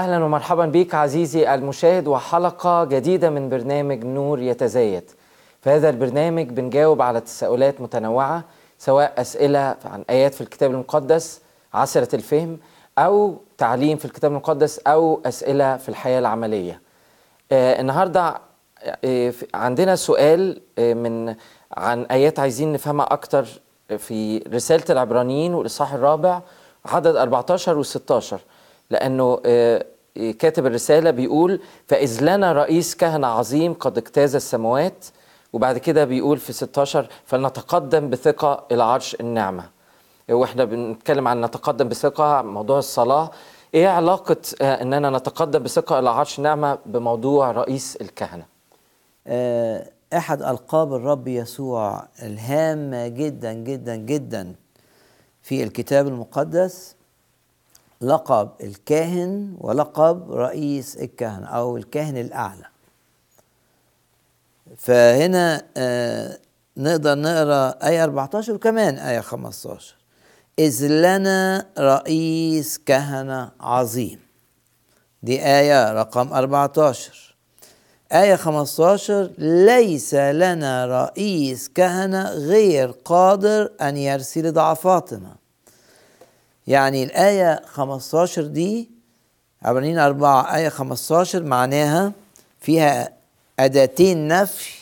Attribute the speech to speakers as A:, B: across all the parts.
A: أهلا ومرحبا بك عزيزي المشاهد وحلقة جديدة من برنامج نور يتزايد. في هذا البرنامج بنجاوب على تساؤلات متنوعة سواء أسئلة عن آيات في الكتاب المقدس عسره الفهم أو تعليم في الكتاب المقدس أو أسئلة في الحياة العملية. آه النهارده آه عندنا سؤال آه من عن آيات عايزين نفهمها أكتر في رسالة العبرانيين والإصحاح الرابع عدد 14 و16 لأنه كاتب الرسالة بيقول فإذ لنا رئيس كهنة عظيم قد اجتاز السماوات وبعد كده بيقول في 16 فلنتقدم بثقة إلى عرش النعمه وإحنا بنتكلم عن نتقدم بثقة موضوع الصلاة. إيه علاقة إننا نتقدم بثقة إلى عرش النعمه بموضوع رئيس الكهنة؟
B: أحد ألقاب الرب يسوع الهامة جدا جدا جدا في الكتاب المقدس لقب الكاهن ولقب رئيس الكهنة أو الكاهن الأعلى. فهنا آه نقدر نقرأ آية 14 وكمان آية 15 إذ لنا رئيس كهنة عظيم. دي آية رقم 14 آية 15 ليس لنا رئيس كهنة غير قادر أن يرسي لضعفاتنا يعني الآية 15 دي عبرانيين أربعة آية 15 معناها فيها أداتين نفي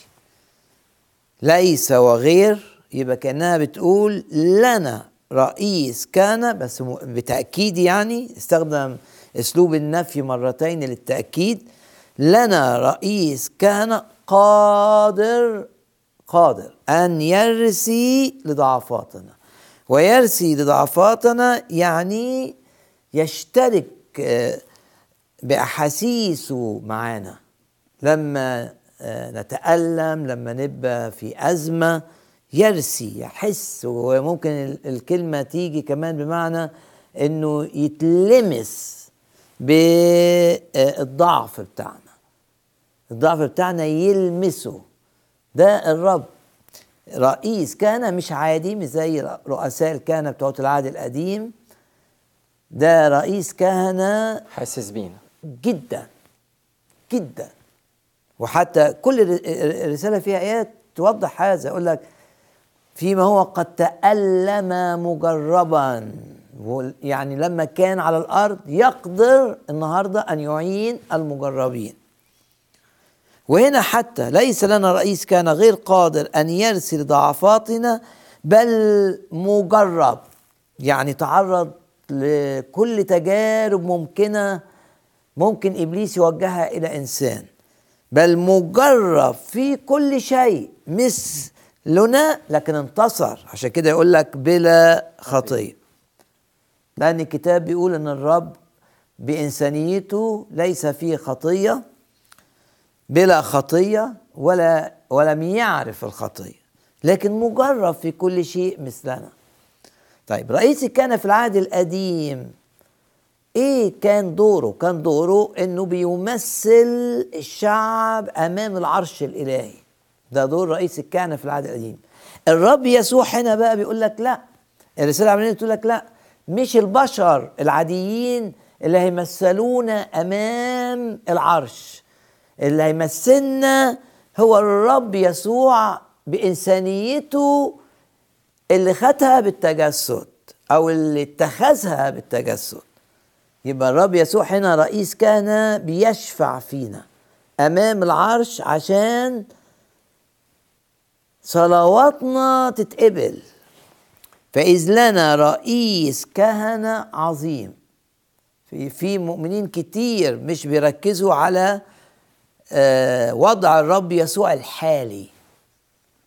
B: ليس وغير يبقى كأنها بتقول لنا رئيس كان بس بتأكيد يعني استخدم أسلوب النفي مرتين للتأكيد لنا رئيس كان قادر قادر أن يرسي لضعفاتنا. ويرسي لضعفاتنا يعني يشترك باحاسيسه معانا. لما نتألم لما نبقى في أزمة يرسي يحس. وممكن الكلمة تيجي كمان بمعنى إنه يتلمس بالضعف بتاعنا. الضعف بتاعنا يلمسه. ده الرب رئيس كان مش عادي مش زي رؤساء الكهنة بتوع العهد القديم. ده رئيس كهنة
A: حاسس بينا.
B: جدا جدا. وحتى كل الرسالة فيها آيات توضح هذا يقول لك فيما هو قد تألم مجربا. يعني لما كان على الأرض يقدر النهاردة أن يعين المجربين. وهنا حتى ليس لنا رئيس كان غير قادر أن يرسل ضعفاتنا بل مجرب يعني تعرض لكل تجارب ممكنة ممكن إبليس يوجهها إلى إنسان بل مجرب في كل شيء مثلنا لكن انتصر. عشان كده يقول لك بلا خطية. لأن الكتاب بيقول إن الرب بإنسانيته ليس فيه خطية. بلا خطية ولا ولم يعرف الخطية. لكن مجرب في كل شيء مثلنا. طيب رئيس كان في العهد القديم. إيه كان دوره؟ كان دوره إنه بيمثل الشعب أمام العرش الإلهي. ده دور رئيس الكهنه في العهد القديم. الرب يسوع هنا بقى بيقول لك لا. الرسالة العبرانيه بتقول لك لا. مش البشر العاديين اللي هيمثلونا أمام العرش. اللي هيمثلنا هو الرب يسوع بإنسانيته اللي خدها بالتجسد أو اللي اتخذها بالتجسد. يبقى الرب يسوع هنا رئيس كهنة بيشفع فينا أمام العرش عشان صلواتنا تتقبل. فإذ لنا رئيس كهنة عظيم. في مؤمنين كتير مش بيركزوا على وضع الرب يسوع الحالي.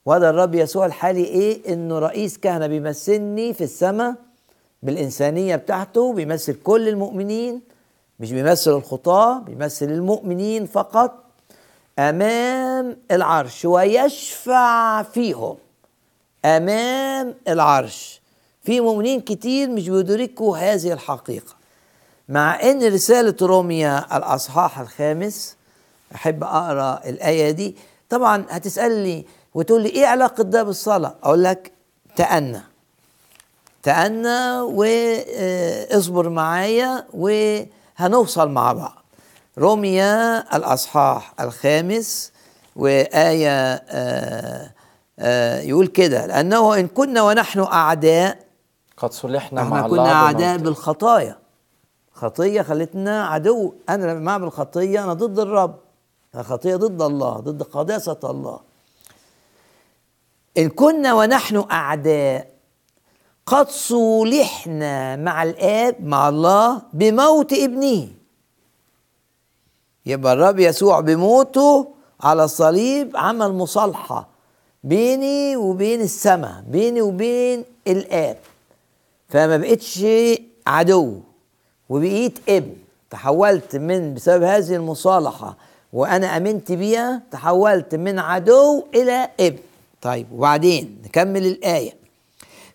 B: وضع الرب يسوع الحالي إيه؟ إنه رئيس كهنة بيمثلني في السماء بالإنسانية بتاعته بيمثل كل المؤمنين مش بيمثل الخطاة بيمثل المؤمنين فقط أمام العرش ويشفع فيهم أمام العرش. في مؤمنين كتير مش بيدركوا هذه الحقيقة مع إن رسالة روميا الأصحاح الخامس أحب أقرأ الآية دي. طبعا هتسألني وتقول لي إيه علاقة ده بالصلاة؟ أقول لك تأنى. تأنى واصبر معايا وهنوصل مع بعض. روميا الأصحاح الخامس وآية آه، آه، يقول كده. لأنه إن كنا ونحن أعداء
A: قد صلحنا مع الله
B: كنا أعداء. بالخطايا. خطية خلتنا عدو. أنا لما أعمل خطية أنا ضد الرب. الخطية ضد الله ضد قداسة الله. إن كنا ونحن أعداء قد صولحنا مع الآب مع الله بموت ابنه. يبقى الرب يسوع بموته على الصليب عمل مصالحة بيني وبين السماء بيني وبين الآب. فما بقتش عدو وبقيت ابن. تحولت من بسبب هذه المصالحة وأنا أمنت بيها تحولت من عدو إلى ابن. طيب وبعدين نكمل الآية.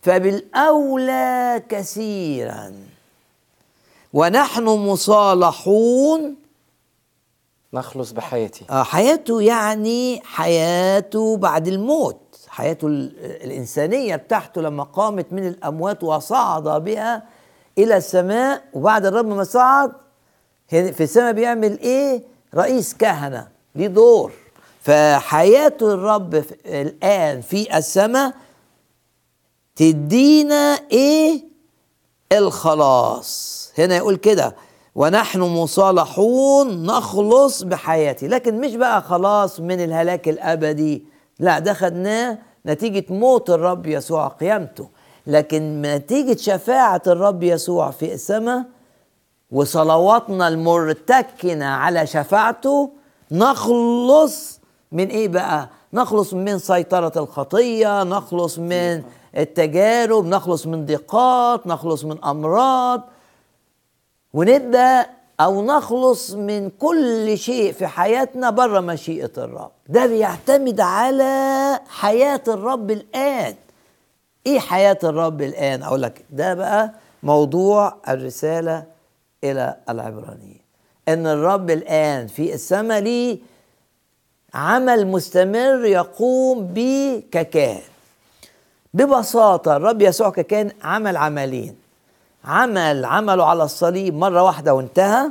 B: فبالأولى كثيرا. ونحن مصالحون.
A: نخلص بحياتي.
B: آه، حياته يعني حياته بعد الموت. حياته ال- الإنسانية بتاعته لما قامت من الأموات وصعد بها إلى السماء وبعد الرب ما صعد في السماء بيعمل إيه؟ رئيس كهنة ليه دور. فحياة الرب الآن في السماء تدينا إيه؟ الخلاص. هنا يقول كده ونحن مصالحون نخلص بحياتي. لكن مش بقى خلاص من الهلاك الأبدي. لا ده خدناه نتيجة موت الرب يسوع قيامته. لكن نتيجة شفاعة الرب يسوع في السماء وصلواتنا المرتكنة على شفاعته نخلص من إيه بقى؟ نخلص من سيطرة الخطية نخلص من التجارب نخلص من ضيقات نخلص من أمراض. ونبدأ أو نخلص من كل شيء في حياتنا بره مشيئة الرب. ده بيعتمد على حياة الرب الآن. إيه حياة الرب الآن؟ أقول لك ده بقى موضوع الرسالة إلى العبرانيين. إن الرب الآن في السماء ليه عمل مستمر يقوم به ككاهن ببساطة الرب يسوع ككاهن عمل عملين. عمل عمله على الصليب مرة واحدة وانتهى.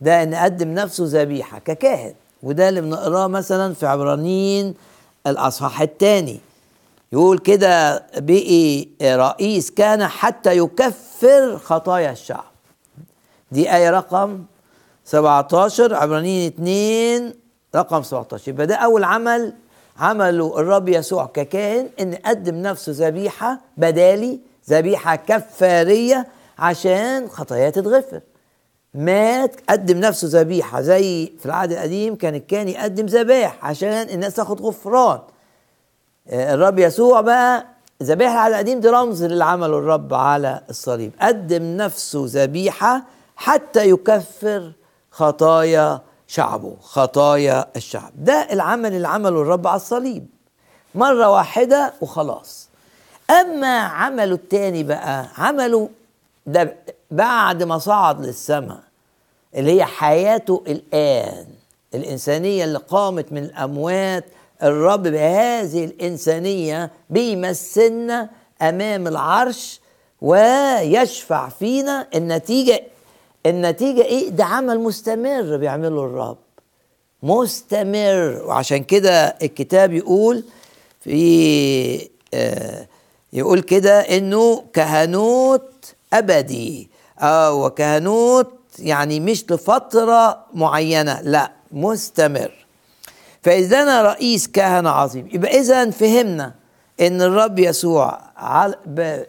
B: ده إن قدم نفسه ذبيحة ككاهن. وده اللي بنقراه مثلا في عبرانيين الأصحاح الثاني. يقول كده بقي رئيس كان حتى يكفر خطايا الشعب. دي آية رقم 17 عبرانيين 2 رقم 17 يبقى ده أول عمل عمله الرب يسوع ككاهن إن قدم نفسه ذبيحة بدالي ذبيحة كفارية عشان خطاياه تتغفر. مات قدم نفسه ذبيحة زي في العهد القديم كان الكاهن يقدم ذبائح عشان الناس تاخد غفران. آه، الرب يسوع بقى ذبائح العهد القديم دي رمز للي عمله الرب على الصليب. قدم نفسه ذبيحة حتى يكفر خطايا شعبه خطايا الشعب. ده العمل اللي عمله الرب على الصليب. مرة واحدة وخلاص. أما عمله التاني بقى عمله ده بعد ما صعد للسماء اللي هي حياته الآن الإنسانية اللي قامت من الأموات الرب بهذه الإنسانية بيمثلنا أمام العرش ويشفع فينا النتيجة النتيجة إيه؟ ده عمل مستمر بيعمله الرب. مستمر. وعشان كده الكتاب يقول في آه يقول كده إنه كهنوت أبدي. آه وكهنوت يعني مش لفترة معينة لا مستمر. فإذا أنا رئيس كهنة عظيم يبقى اذا فهمنا إن الرب يسوع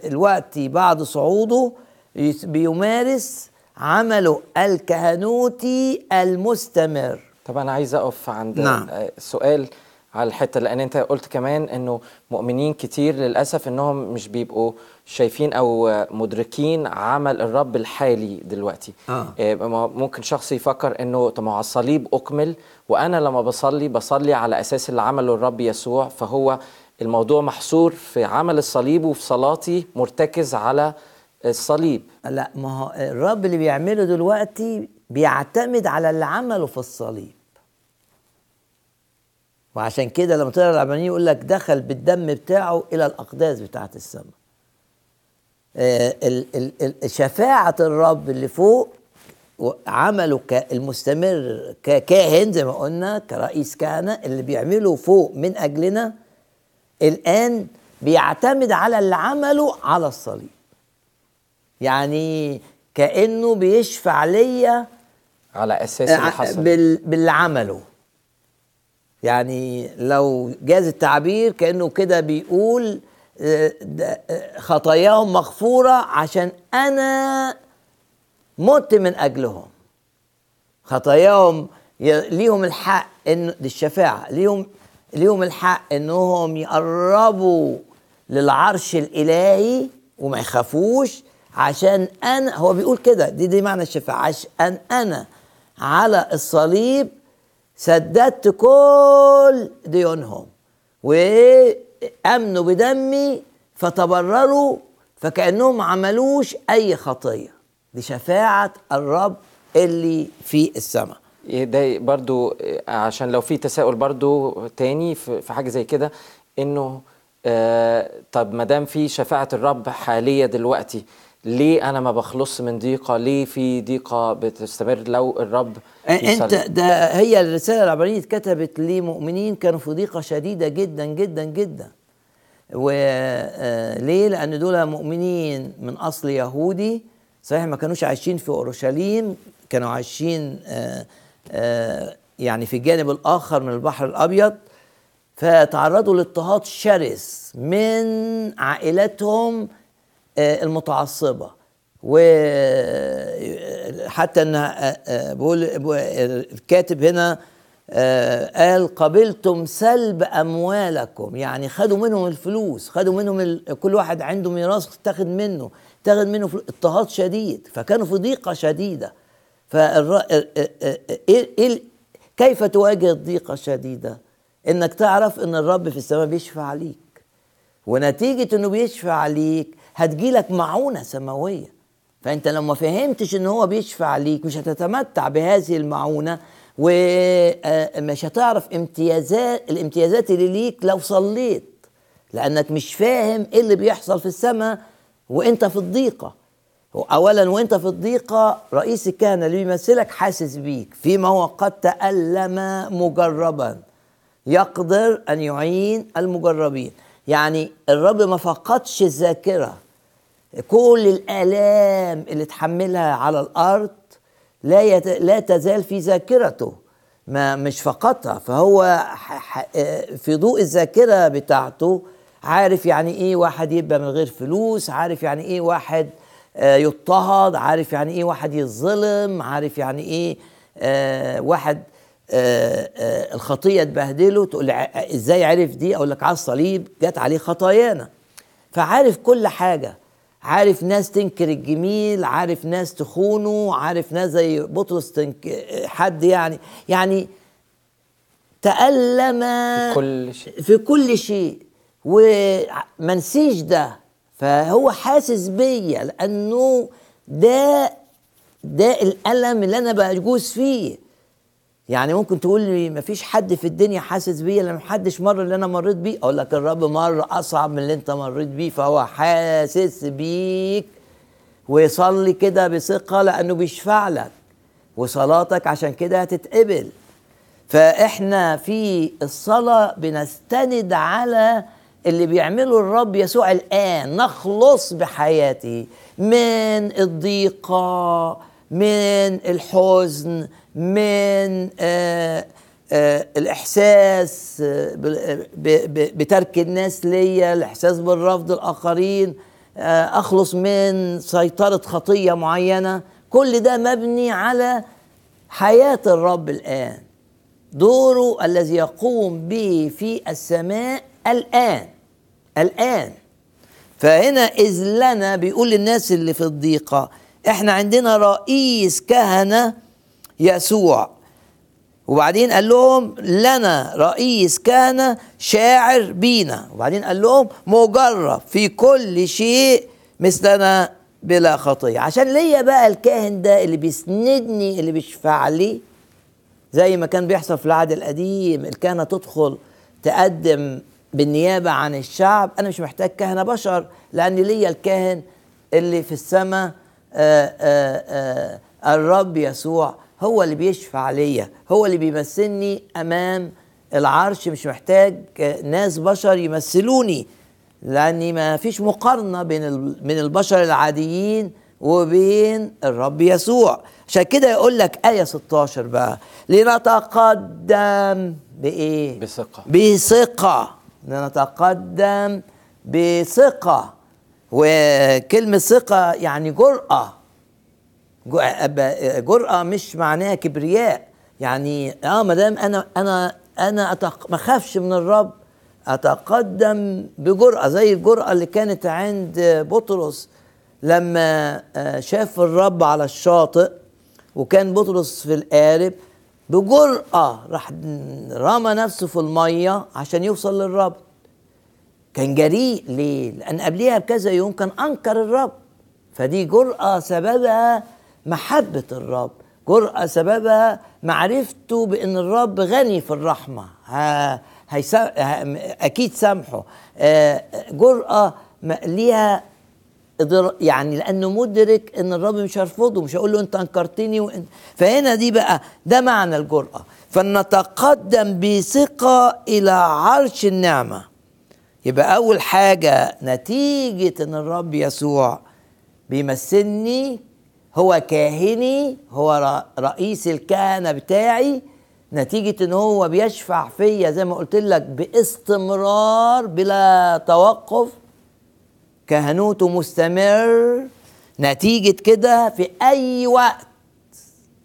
B: الوقت بعد صعوده بيمارس عمله الكهنوتي المستمر
A: طب أنا عايز أقف عند
B: نعم.
A: آه، سؤال على الحتة لأن أنت قلت كمان إنه مؤمنين كتير للأسف إنهم مش بيبقوا شايفين أو مدركين عمل الرب الحالي دلوقتي
B: آه.
A: آه، ممكن شخص يفكر إنه طب على الصليب أكمل وأنا لما بصلي بصلي على أساس اللي عمله الرب يسوع فهو الموضوع محصور في عمل الصليب وفي صلاتي مرتكز على الصليب.
B: لا ما هو الرب اللي بيعمله دلوقتي بيعتمد على اللي عمله في الصليب. وعشان كده لما تقرأ العبرانيين يقول لك دخل بالدم بتاعه إلى الأقداس بتاعة السماء. آه، شفاعة الرب اللي فوق عمله المستمر ككاهن زي ما قلنا كرئيس كهنة اللي بيعمله فوق من أجلنا الآن بيعتمد على اللي عمله على الصليب. يعني كأنه بيشفع ليا
A: على أساس اللي
B: ع-
A: حصل.
B: بال- باللي عمله يعني لو جاز التعبير كأنه كده بيقول آه، آه، خطاياهم مغفورة عشان أنا مت من أجلهم. خطاياهم ليهم الحق ان الشفاعه ليهم ليهم الحق إنهم يقربوا للعرش الإلهي وما يخافوش عشان أنا هو بيقول كده دي دي معنى الشفاعه عشان أنا على الصليب سددت كل ديونهم وأمنوا بدمي فتبرروا فكأنهم ما عملوش أي خطية. دي شفاعة الرب اللي في السماء.
A: ده برضو عشان لو في تساؤل برضو تاني في في حاجة زي كده إنه آه طب ما دام في شفاعة الرب حالية دلوقتي ليه أنا ما بخلص من ضيقة؟ ليه في ضيقة بتستمر لو الرب أنت؟
B: ده هي الرسالة العبرانيه اتكتبت لمؤمنين كانوا في ضيقة شديدة جدا جدا جدا. وليه لأن دول مؤمنين من أصل يهودي. صحيح ما كانوش عايشين في أورشليم كانوا عايشين آه، آه، يعني في الجانب الآخر من البحر الأبيض. فتعرضوا لاضطهاد شرس من عائلاتهم آه، المتعصبة. وحتى إن آه، آه، بقول الكاتب هنا آه، قال قبلتم سلب أموالكم. يعني خدوا منهم الفلوس خدوا منهم. كل واحد عنده ميراث تاخد منه تاخد منه اضطهاد شديد. فكانوا في ضيقة شديدة. فالر... إيه... إيه... كيف تواجه الضيقة الشديدة؟ إنك تعرف إن الرب في السماء بيشفع عليك ونتيجة إنه بيشفع عليك هتجيلك معونة سماوية. فأنت لو ما فهمتش إن هو بيشفع عليك مش هتتمتع بهذه المعونة ومش هتعرف امتيازات الامتيازات اللي ليك لو صليت. لأنك مش فاهم إيه اللي بيحصل في السماء وأنت في الضيقة. اولا وأنت في الضيقة رئيس الكهنة اللي بيمثلك حاسس بيك فيما هو قد تألم مجربا. يقدر أن يعين المجربين. يعني الرب ما فقدش الذاكرة. كل الآلام اللي تحملها على الأرض لا يت... لا تزال في ذاكرته ما مش فقدها فهو ح... ح... في ضوء الذاكرة بتاعته عارف يعني إيه واحد يبقى من غير فلوس عارف يعني إيه واحد آه، يضطهد عارف يعني إيه واحد يتظلم عارف يعني إيه آه، واحد آه، آه، الخطية تبهدله تقول إزاي عرف دي؟ أقول لك على الصليب جت عليه خطايانا. فعارف كل حاجة. عارف ناس تنكر الجميل عارف ناس تخونه عارف ناس زي بطرس تنك حد يعني. يعني تألم
A: كل شيء.
B: في كل شيء. وما نسيش ده. فهو حاسس بيا لأنه ده ده الألم اللي أنا بجوز فيه. يعني ممكن تقول لي ما فيش حد في الدنيا حاسس بيا لما حدش مر اللي أنا مريت بيه؟ أقول لك الرب مر أصعب من اللي أنت مريت بيه فهو حاسس بيك. ويصلي كده بثقة لأنه بيشفع لك. وصلاتك عشان كده هتتقبل. فإحنا في الصلاة بنستند على اللي بيعمله الرب يسوع الآن. نخلص بحياته من الضيقة من الحزن من آه آه، الإحساس آه، بترك الناس ليا الإحساس بالرفض الآخرين آه، أخلص من سيطرة خطية معينة. كل ده مبني على حياة الرب الآن. دوره الذي يقوم به في السماء الآن الآن. فهنا إذ لنا بيقول للناس اللي في الضيقة إحنا عندنا رئيس كهنة يسوع. وبعدين قال لهم لنا رئيس كهنة شاعر بينا. وبعدين قال لهم مجرب في كل شيء مثلنا بلا خطية. عشان ليا بقى الكاهن ده اللي بيسندني اللي بيشفع لي زي ما كان بيحصل في العهد القديم الكهنه تدخل تقدم بالنيابة عن الشعب. أنا مش محتاج كهنة بشر لأن ليا الكاهن اللي في السماء الرب يسوع هو اللي بيشفع ليا هو اللي بيمثلني أمام العرش مش محتاج آه، ناس بشر يمثلوني لأني ما فيش مقارنة بين من البشر العاديين وبين الرب يسوع عشان كده يقول لك آية 16 بقى لنتقدم بإيه؟
A: بثقة.
B: بثقة لنتقدم بثقة وكلمة ثقة يعني جرأة. جرأة مش معناها كبرياء. يعني آه ما دام أنا أنا أنا أتق... ما أخافش من الرب أتقدم بجرأة زي الجرأة اللي كانت عند بطرس لما آه، شاف الرب على الشاطئ وكان بطرس في القارب بجرأة راح رمى نفسه في المية عشان يوصل للرب. كان جريء ليه؟ لأن قبليها بكذا يوم كان أنكر الرب. فدي جرأة سببها محبة الرب. جرأة سببها معرفته بأن الرب غني في الرحمة. ها هيسا أكيد سامحه. آه، جرأة ليها يعني لأنه مدرك أن الرب مش هيرفضه مش هيقول له أنت أنكرتني وانت فهنا دي بقى ده معنى الجرأة. فلنتقدم بثقة إلى عرش النعمة. يبقى أول حاجة نتيجة إن الرب يسوع بيمثلني هو كاهني هو رئيس الكهنة بتاعي نتيجة إن هو بيشفع فيا زي ما قلت لك باستمرار بلا توقف كهنوته مستمر. نتيجة كده في أي وقت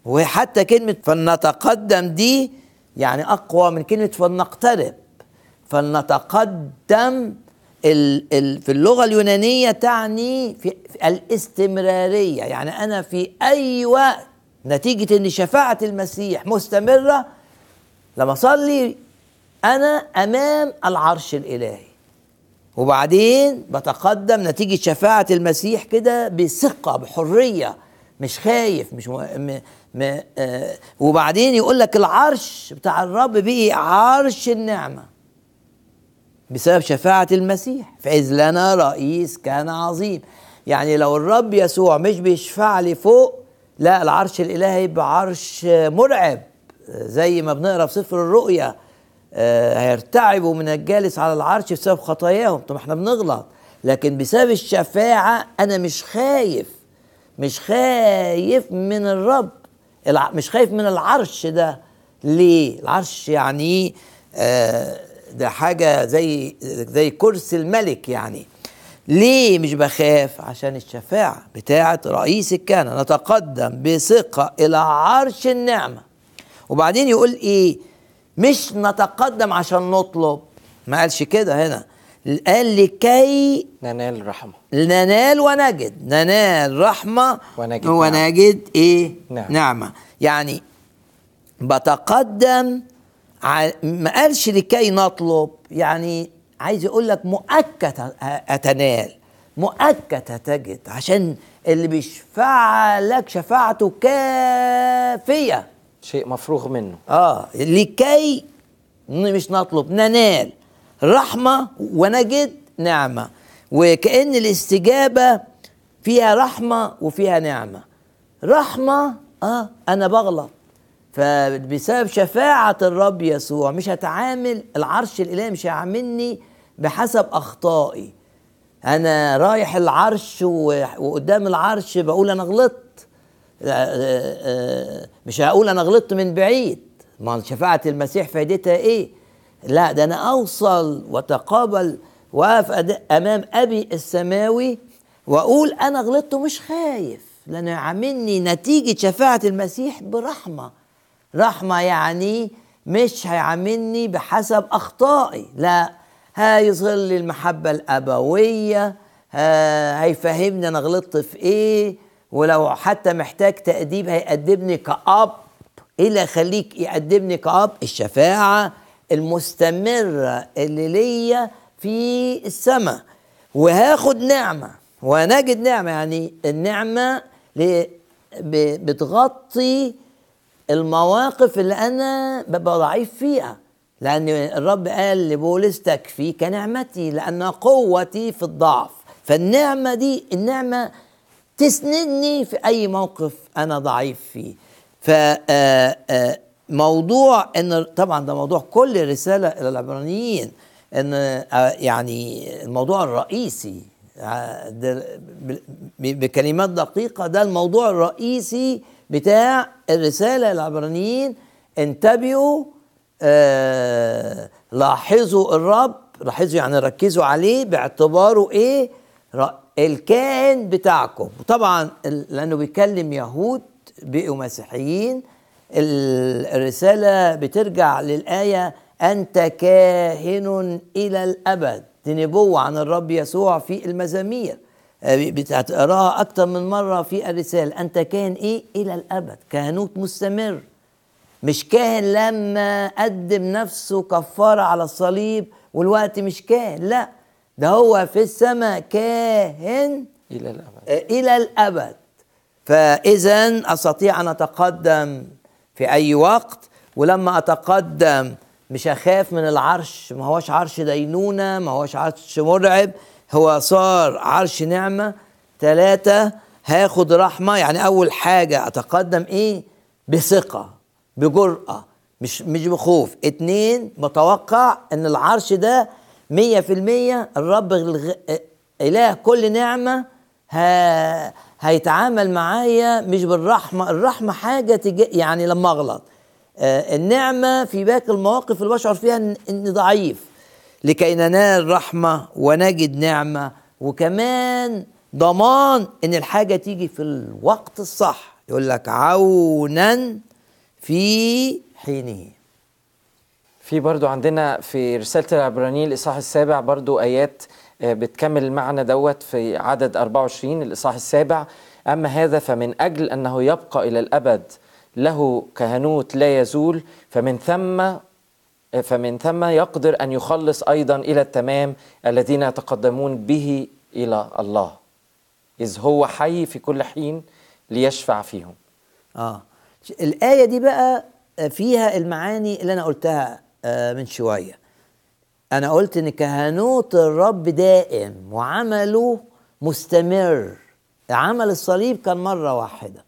B: وحتى كلمة فلنتقدم دي يعني أقوى من كلمة فلنقترب. فلنتقدم ال ال في اللغة اليونانية تعني في, الاستمرارية. يعني أنا في أي وقت نتيجة أن شفاعة المسيح مستمرة لما أصلي أنا أمام العرش الإلهي. وبعدين بتقدم نتيجة شفاعة المسيح كده بثقة بحرية مش خايف مش م... م... م... آه وبعدين يقول لك العرش بتاع الرب بقي عرش النعمة. بسبب شفاعة المسيح. فإذ لنا رئيس كان عظيم. يعني لو الرب يسوع مش بيشفع لي فوق لا العرش الإلهي يبقى عرش مرعب. زي ما بنقرأ في سفر الرؤيا آه، هيرتعبوا من الجالس على العرش بسبب خطاياهم. طب إحنا بنغلط. لكن بسبب الشفاعة أنا مش خايف. مش خايف من الرب. مش خايف من العرش ده. ليه؟ العرش يعني آه، ده حاجة زي زي كرسي الملك يعني. ليه مش بخاف؟ عشان الشفاعة بتاعة رئيس الكهنة. نتقدم بثقة إلى عرش النعمة. وبعدين يقول إيه؟ مش نتقدم عشان نطلب. ما قالش كده هنا. قال لكي
A: ننال رحمة.
B: ننال ونجد. ننال رحمة
A: ونجد
B: ونجد إيه؟
A: نعم.
B: نعمة. يعني بتقدم ما قالش لكي نطلب يعني عايز يقول لك مؤكد هتنال مؤكد هتجد عشان اللي بيشفع لك شفاعته كافية.
A: شيء مفروغ منه.
B: آه لكي مش نطلب ننال رحمة ونجد نعمة وكأن الاستجابة فيها رحمة وفيها نعمة. رحمة آه أنا بغلط. فبسبب شفاعة الرب يسوع مش هتعامل العرش الإلهي مش هيعاملني بحسب أخطائي. أنا رايح العرش وقدام العرش بقول أنا غلطت. آه، آه، مش هقول أنا غلطت من بعيد. ما شفاعة المسيح فائدتها إيه؟ لا ده أنا أوصل وتقابل وأقف أد- أمام أبي السماوي وأقول أنا غلطت ومش خايف. لأنه يعاملني نتيجة شفاعة المسيح برحمة. رحمة يعني مش هيعاملني بحسب أخطائي. لا هيظهر لي المحبة الأبوية ها- هيفهمني أنا غلطت في إيه ولو حتى محتاج تأديب هيقدمني كأب. إيه اللي يخليك يقدمني كأب؟ الشفاعة المستمرة اللي ليا في السماء. وهاخد نعمة ونجد نعمة يعني النعمة بتغطي المواقف اللي أنا ببقى ضعيف فيها. لأن الرب قال لبولس تكفيك نعمتي لأن قوتي في الضعف. فالنعمة دي النعمة تسندني في أي موقف أنا ضعيف فيه. ف آه، آه، موضوع إن طبعا ده موضوع كل رسالة إلى العبرانيين. إن آه، يعني الموضوع الرئيسي بكلمات دقيقة ده الموضوع الرئيسي بتاع الرسالة للعبرانيين انتبهوا آه لاحظوا الرب لاحظوا يعني ركزوا عليه باعتباره إيه؟ الكائن بتاعكم. وطبعا ال- لأنه بيكلم يهود بقوا مسيحيين ال- الرسالة بترجع للآية أنت كاهن إلى الأبد. دي نبوة عن الرب يسوع في المزامير. بتقراها أكتر من مرة في الرسالة. أنت كاهن إيه؟ إلى الأبد. كهنوت مستمر. مش كاهن لما قدم نفسه كفارة على الصليب والوقت مش كاهن. لا ده هو في السماء كاهن
A: إلى الأبد.
B: آه، إلى الأبد. فاذا أستطيع أن أتقدم في أي وقت ولما أتقدم مش اخاف من العرش. ما هوش عرش دينونة ما هوش عرش مرعب. هو صار عرش نعمة ثلاثة هاخد رحمة. يعني أول حاجة أتقدم إيه؟ بثقة بجرأة مش مش بخوف. اتنين متوقع إن العرش ده مية في المية الرب الغ... إله كل نعمة ها هيتعامل معايا مش بالرحمة. الرحمة حاجة تج... يعني لما أغلط. آه النعمة في باقي المواقف اللي بشعر فيها اني ضعيف. لكي ننال رحمة ونجد نعمة وكمان ضمان إن الحاجة تيجي في الوقت الصح. يقول لك عونا في حينه.
A: في برضو عندنا في رسالة العبرانيين الإصحاح السابع برضو آيات آه، بتكمل المعنى دوت في عدد 24 الإصحاح السابع. أما هذا فمن أجل أنه يبقى إلى الأبد له كهنوت لا يزول فمن ثم فمن ثم يقدر أن يخلص أيضا إلى التمام الذين يتقدمون به إلى الله. إذ هو حي في كل حين ليشفع فيهم.
B: آه. الآية دي بقى فيها المعاني اللي أنا قلتها آه، من شوية. أنا قلت إن كهنوت الرب دائم وعمله مستمر. عمل الصليب كان مرة واحدة.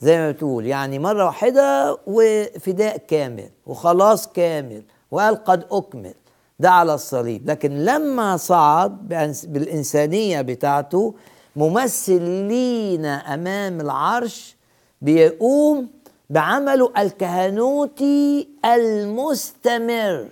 B: زي ما بتقول يعني مرة واحدة وفداء كامل وخلاص كامل وقال قد أكمل. ده على الصليب. لكن لما صعد بالإنسانية بتاعته ممثل لينا أمام العرش بيقوم بعمله الكهنوتي المستمر.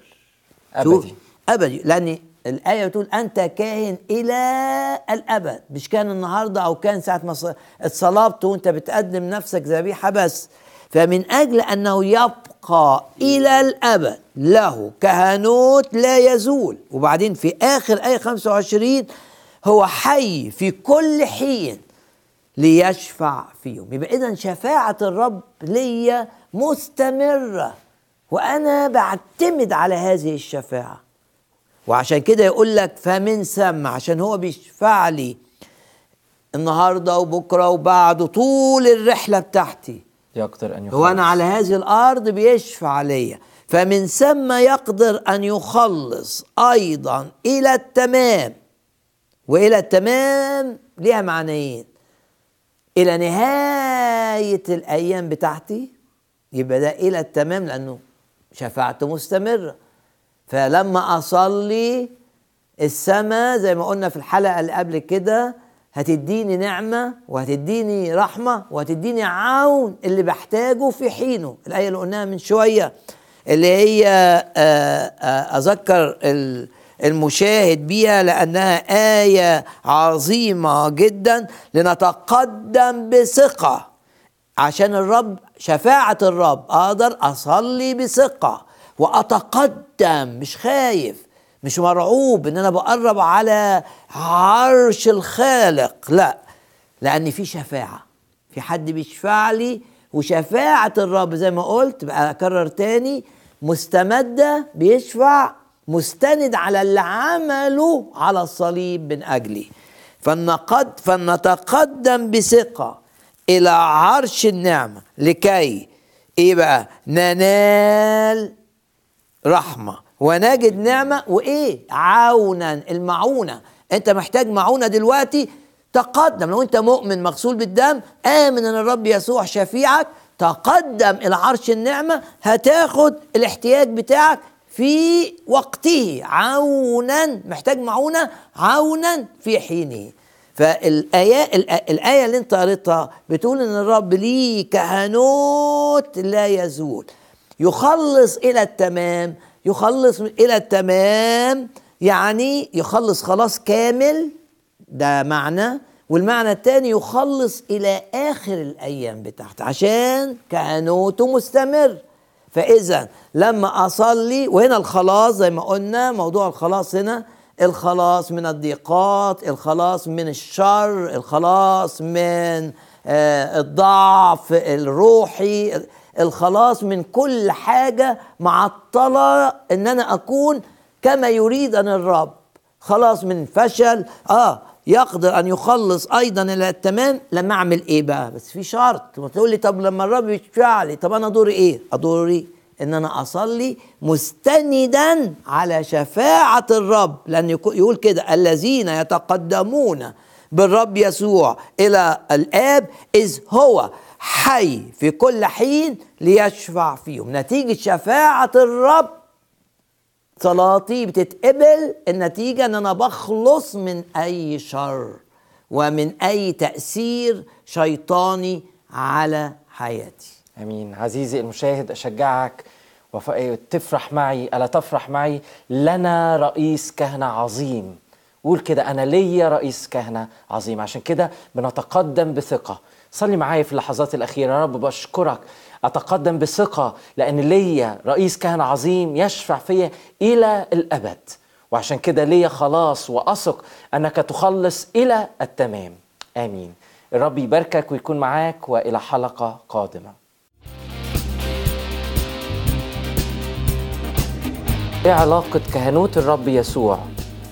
B: شوف،
A: أبدي.
B: أبدي. الآية بتقول أنت كاهن إلى الأبد مش كان النهارده أو كان ساعة ما اتصلبت وأنت بتقدم نفسك ذبيحه بس فمن أجل أنه يبقى إلى الأبد له كهنوت لا يزول. وبعدين في آخر آية 25 هو حي في كل حين ليشفع فيهم. يبقى اذا شفاعة الرب ليا مستمرة وأنا بعتمد على هذه الشفاعة. وعشان كده يقول لك فمن ثم عشان هو بيشفع لي النهارده وبكره وبعده طول الرحلة بتاعتي.
A: يقدر أن يخلص.
B: هو أنا على هذه الأرض بيشفع ليا. فمن ثم يقدر أن يخلص أيضا إلى التمام. وإلى التمام ليها معنيين. إلى نهاية الأيام بتاعتي يبقى ده إلى التمام لأنه شفاعته مستمرة. فلما أصلي السماء زي ما قلنا في الحلقة اللي قبل كده هتديني نعمة وهتديني رحمة وهتديني عون اللي بحتاجه في حينه. الآية اللي قلناها من شوية اللي هي آه، آه، أذكر ال- المشاهد بيها لأنها آية عظيمة جدا لنتقدم بثقة. عشان الرب شفاعة الرب أقدر أصلي بثقة. وأتقدم مش خايف مش مرعوب إن أنا بقرب على عرش الخالق لأ لأن في شفاعة. في حد بيشفع لي وشفاعة الرب زي ما قلت بقى أكرر تاني مستمدة بيشفع مستند على اللي عمله على الصليب من أجلي. فنقد فلنتقدم بثقة إلى عرش النعمة. لكي إيه بقى؟ ننال رحمة. ونجد نعمة وإيه؟ عونا المعونة. أنت محتاج معونة دلوقتي؟ تقدم. لو أنت مؤمن مغسول بالدم آمن أن الرب يسوع شفيعك تقدم إلى عرش النعمة هتاخد الاحتياج بتاعك في وقته. عونا. محتاج معونة؟ عونا في حينه. فالآية الآ- الآية اللي أنت قريتها بتقول إن الرب ليه كهنوت لا يزول. يخلص إلى التمام. يخلص إلى التمام يعني يخلص خلاص كامل. ده معنى. والمعنى الثاني يخلص إلى آخر الأيام بتاعته عشان كهنوته مستمر. فإذا لما أصلي وهنا الخلاص زي ما قلنا موضوع الخلاص هنا الخلاص من الضيقات الخلاص من الشر الخلاص من آه، الضعف الروحي الخلاص من كل حاجة معطلة إن أنا أكون كما يريد ان الرب. خلاص من فشل آه يقدر أن يخلص أيضا إلى التمام. لما أعمل إيه بقى؟ بس في شرط. تقول لي طب لما الرب يشفع لي طب أنا دوري إيه؟ دوري إن أنا أصلي مستندا على شفاعة الرب. لأن يقول كده الذين يتقدمون بالرب يسوع إلى الآب اذ هو. حي في كل حين ليشفع فيهم. نتيجة شفاعة الرب. صلاتي بتتقبل النتيجة إن أنا بخلص من أي شر ومن أي تأثير شيطاني على حياتي.
A: آمين. عزيزي المشاهد أشجعك وف... تفرح معي ألا تفرح معي؟ لنا رئيس كهنة عظيم. قول كده أنا ليا رئيس كهنة عظيم. عشان كده بنتقدم بثقة. صلي معايا في اللحظات الأخيرة. يا رب بشكرك. أتقدم بثقة لأن ليا رئيس كهنة عظيم يشفع فيا إلى الأبد. وعشان كده ليا خلاص وأثق أنك تخلص إلى التمام. آمين. الرب يباركك ويكون معاك وإلى حلقة قادمة. إيه علاقة كهنوت الرب يسوع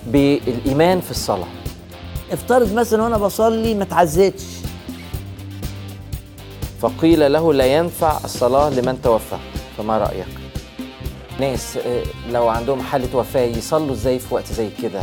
A: بالإيمان في الصلاة؟
B: افترض مثلا وأنا بصلي ما اتعزتش
A: فقيل له لا ينفع الصلاة لمن توفى فما رأيك؟ ناس آه، لو عندهم حالة وفاة يصلوا إزاي في وقت زي كده؟